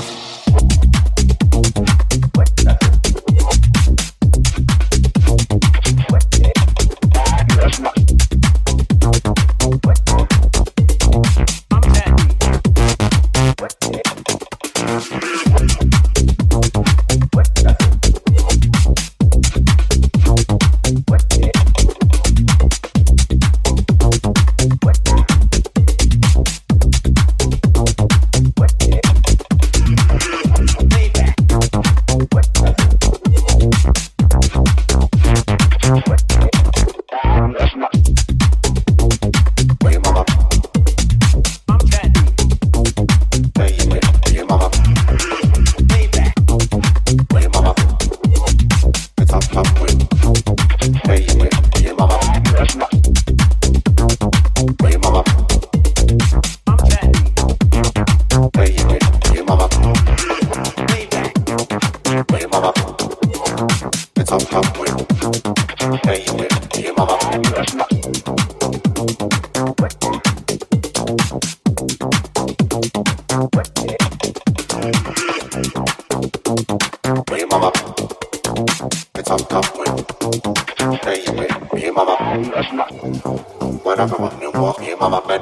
Bye.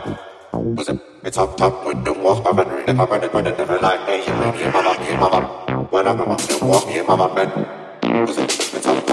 like Cause it, it's up top when the walk my man really my man it when it never like Hey, you make me a mama, me my mama When I'm a mama, walk me a mama man it, it's up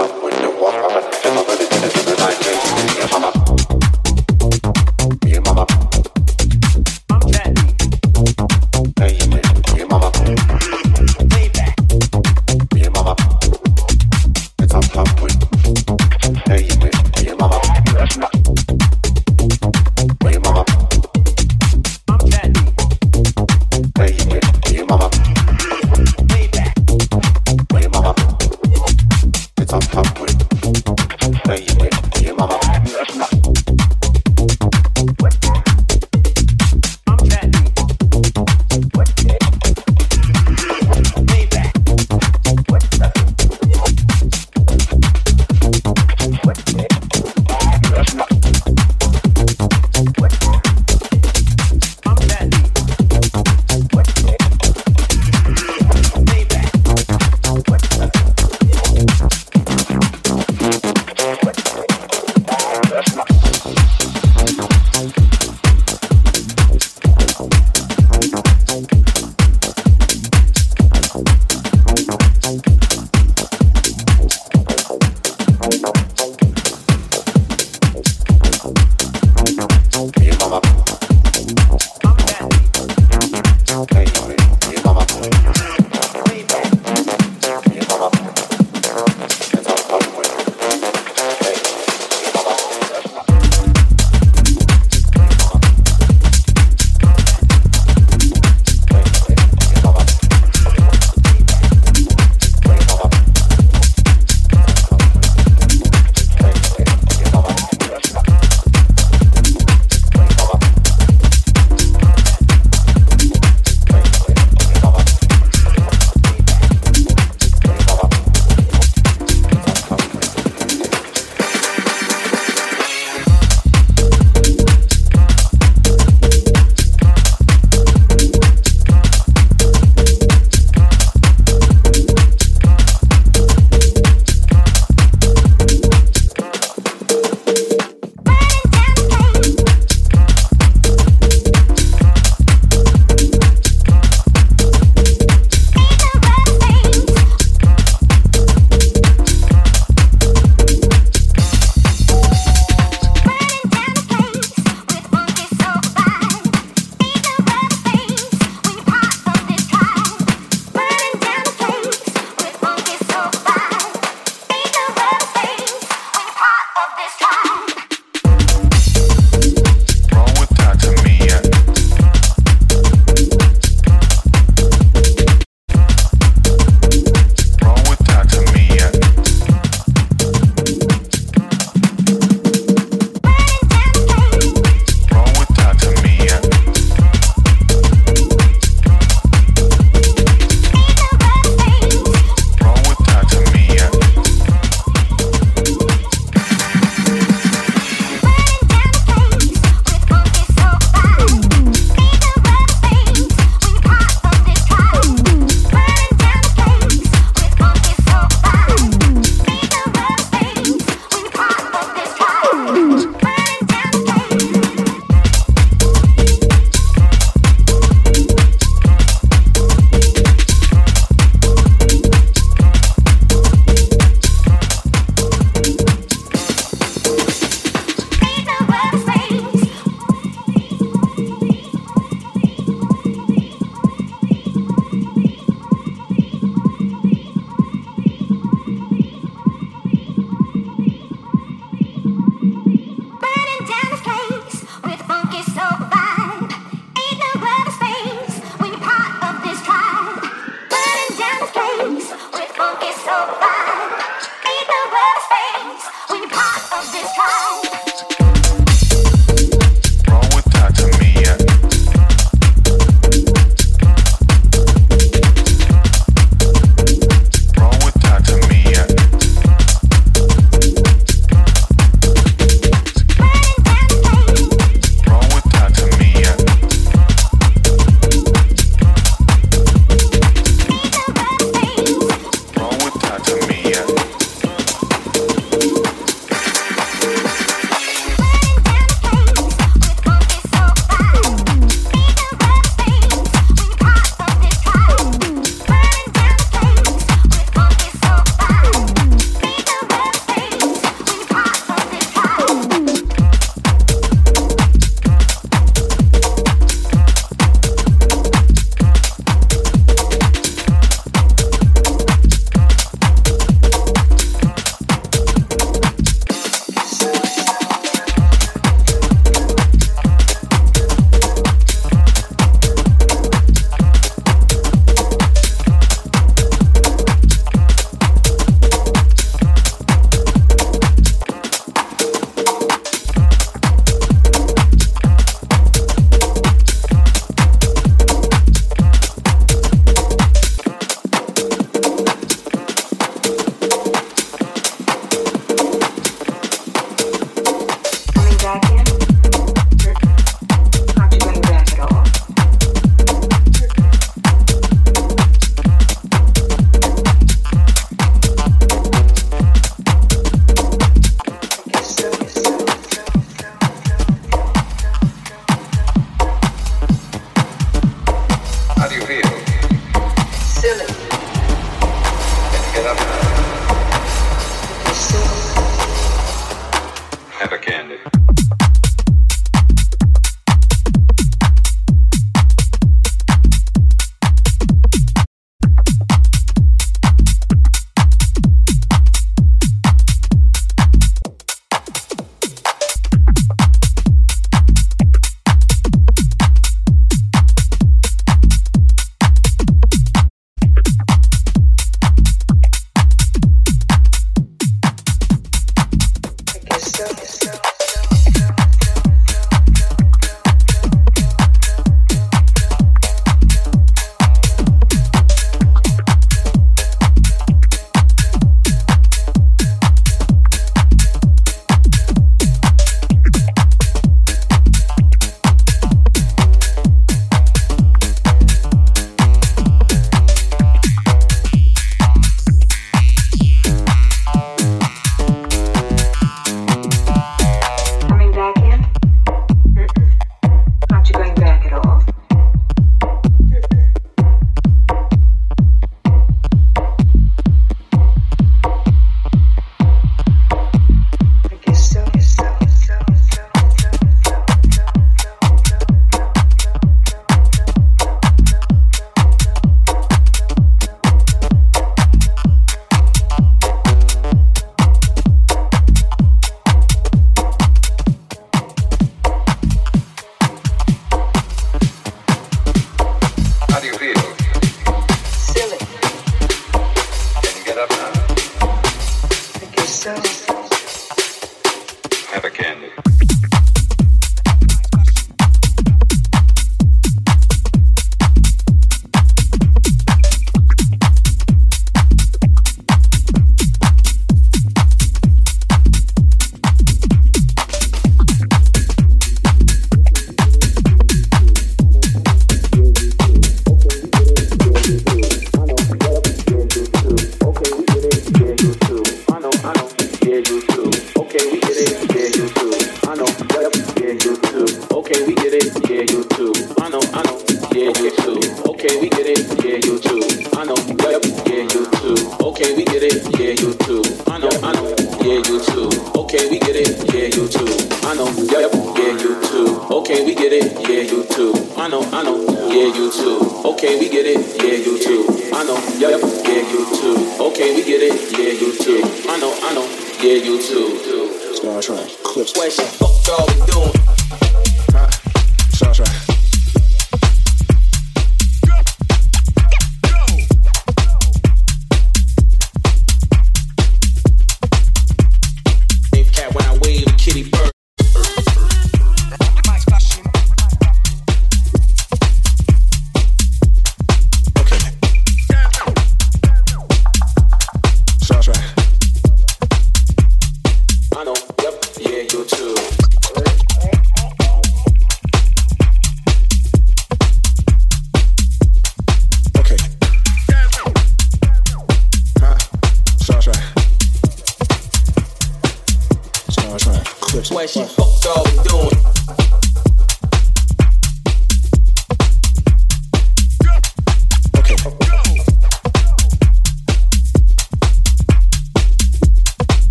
sofá.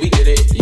we did it.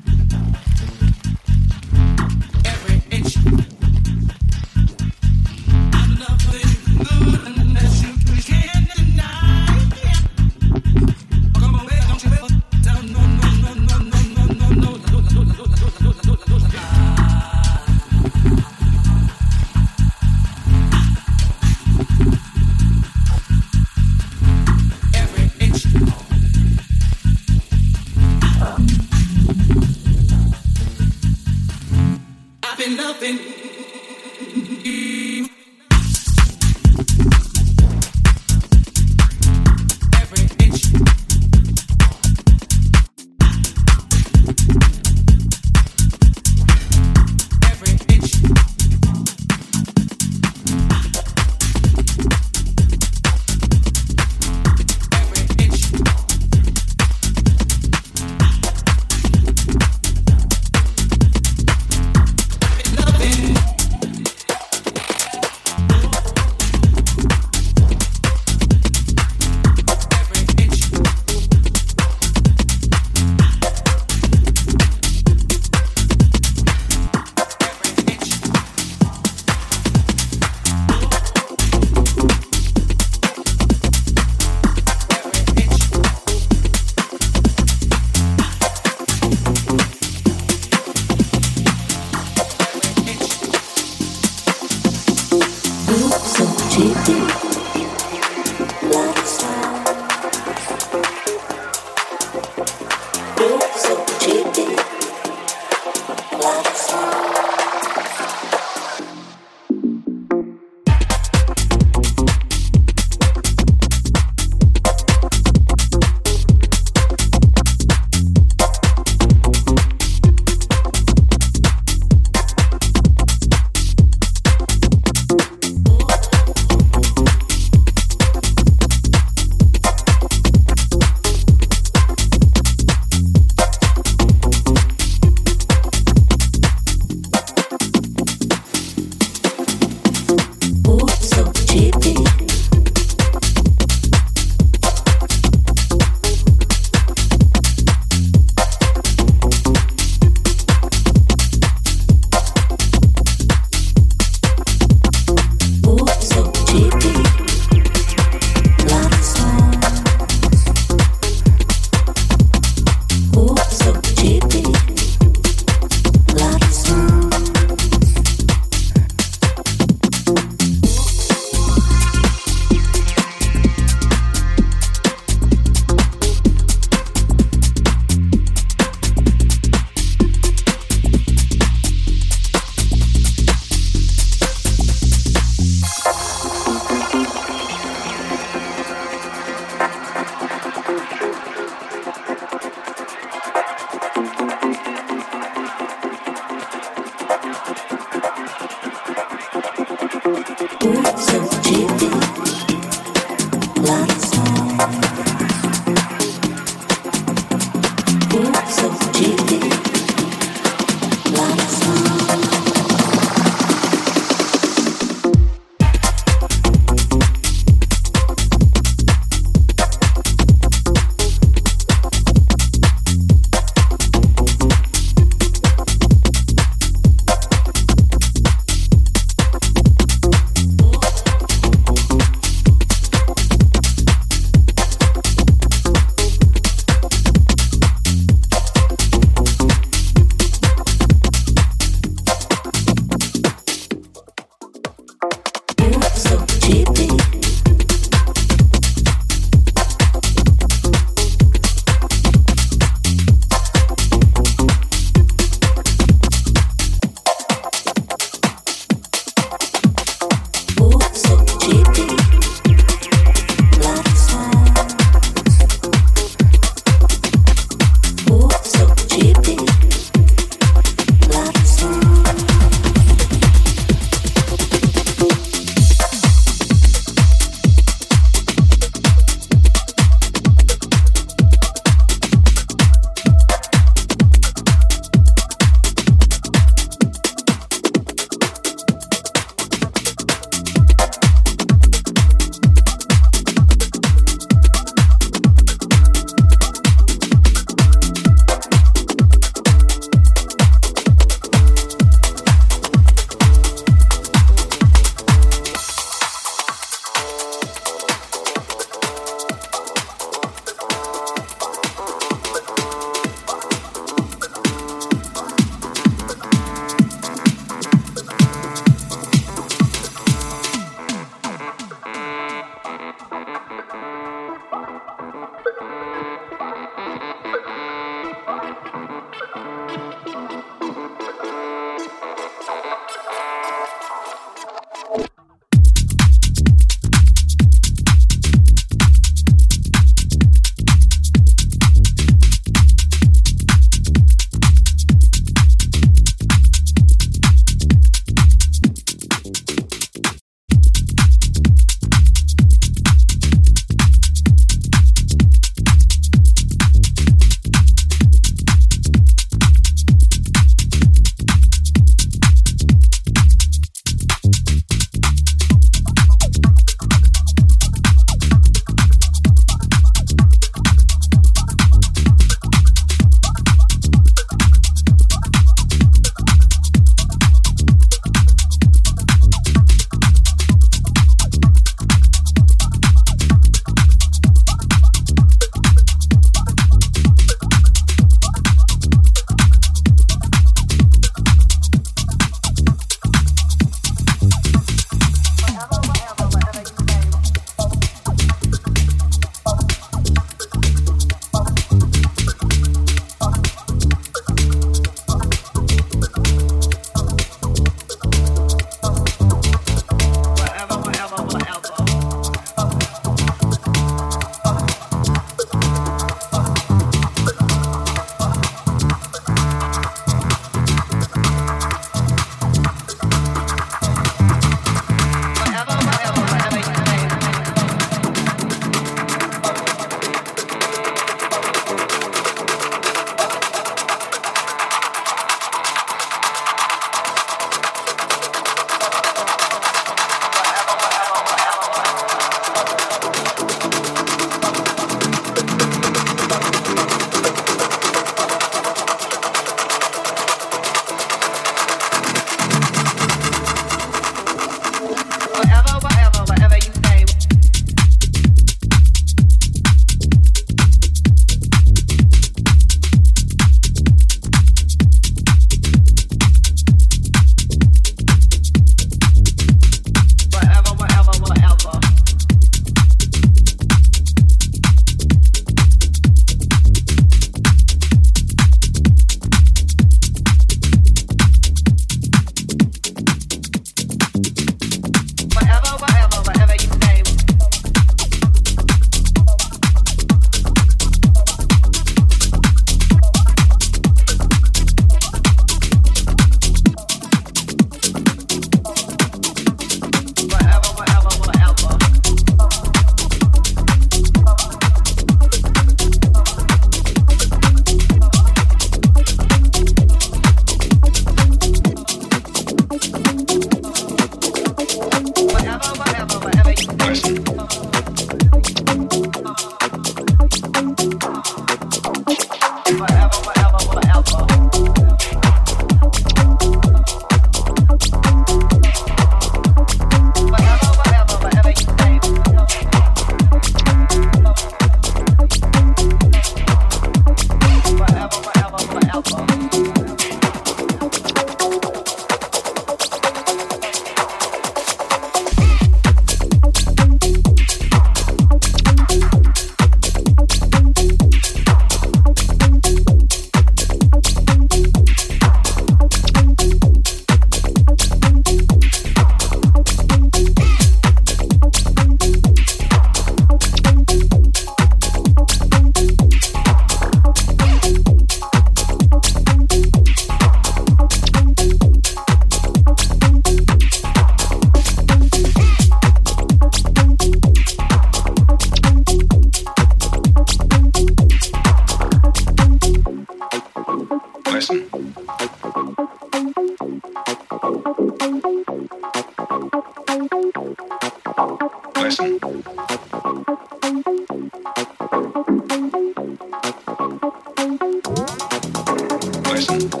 生动